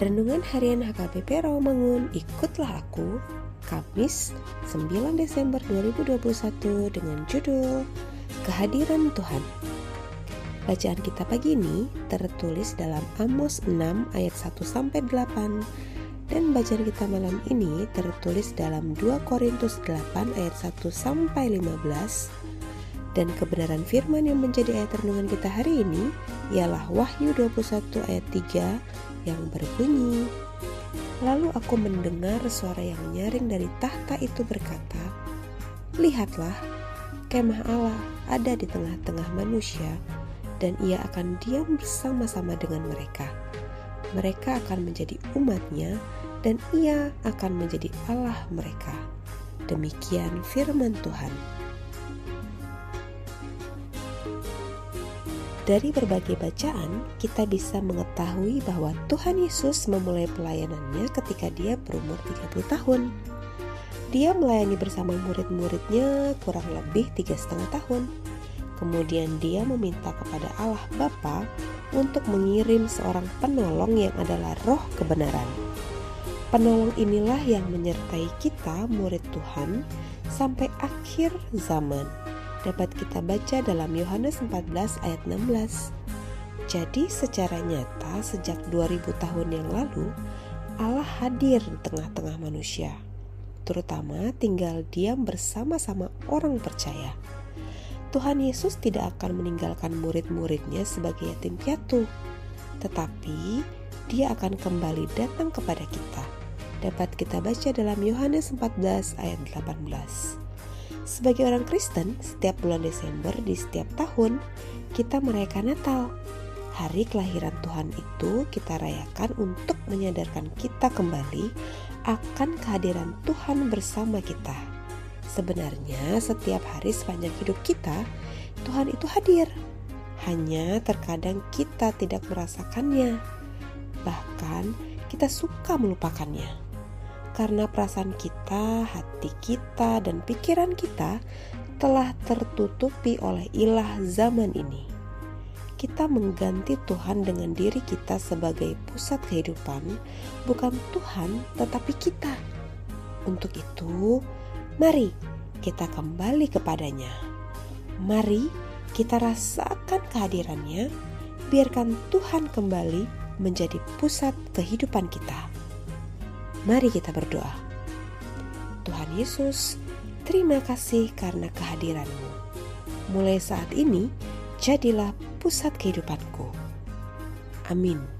Renungan Harian HKBP Rawamangun, ikutlah aku, Kamis 9 Desember 2021 dengan judul Kehadiran Tuhan. Bacaan kita pagi ini tertulis dalam Amos 6 ayat 1 sampai 8 dan bacaan kita malam ini tertulis dalam 2 Korintus 8 ayat 1 sampai 15 dan kebenaran firman yang menjadi ayat renungan kita hari ini ialah Wahyu 21 ayat 3 yang berbunyi Lalu aku mendengar suara yang nyaring dari tahta itu berkata Lihatlah, kemah Allah ada di tengah-tengah manusia dan ia akan diam bersama-sama dengan mereka. Mereka akan menjadi umatnya dan ia akan menjadi Allah mereka. Demikian firman Tuhan. Dari berbagai bacaan, kita bisa mengetahui bahwa Tuhan Yesus memulai pelayanannya ketika dia berumur 30 tahun. Dia melayani bersama murid-muridnya kurang lebih tiga setengah tahun. Kemudian dia meminta kepada Allah Bapa untuk mengirim seorang penolong yang adalah roh kebenaran. Penolong inilah yang menyertai kita murid Tuhan sampai akhir zaman dapat kita baca dalam Yohanes 14 ayat 16. Jadi secara nyata sejak 2000 tahun yang lalu Allah hadir di tengah-tengah manusia, terutama tinggal diam bersama-sama orang percaya. Tuhan Yesus tidak akan meninggalkan murid-muridnya sebagai yatim piatu, tetapi dia akan kembali datang kepada kita. Dapat kita baca dalam Yohanes 14 ayat 18. Sebagai orang Kristen, setiap bulan Desember di setiap tahun kita merayakan Natal. Hari kelahiran Tuhan itu kita rayakan untuk menyadarkan kita kembali akan kehadiran Tuhan bersama kita. Sebenarnya setiap hari sepanjang hidup kita, Tuhan itu hadir. Hanya terkadang kita tidak merasakannya. Bahkan kita suka melupakannya karena perasaan kita, hati kita, dan pikiran kita telah tertutupi oleh ilah zaman ini. Kita mengganti Tuhan dengan diri kita sebagai pusat kehidupan, bukan Tuhan, tetapi kita. Untuk itu, mari kita kembali kepadanya. Mari kita rasakan kehadirannya, biarkan Tuhan kembali menjadi pusat kehidupan kita. Mari kita berdoa. Tuhan Yesus, terima kasih karena kehadiranmu. Mulai saat ini, jadilah pusat kehidupanku. Amin.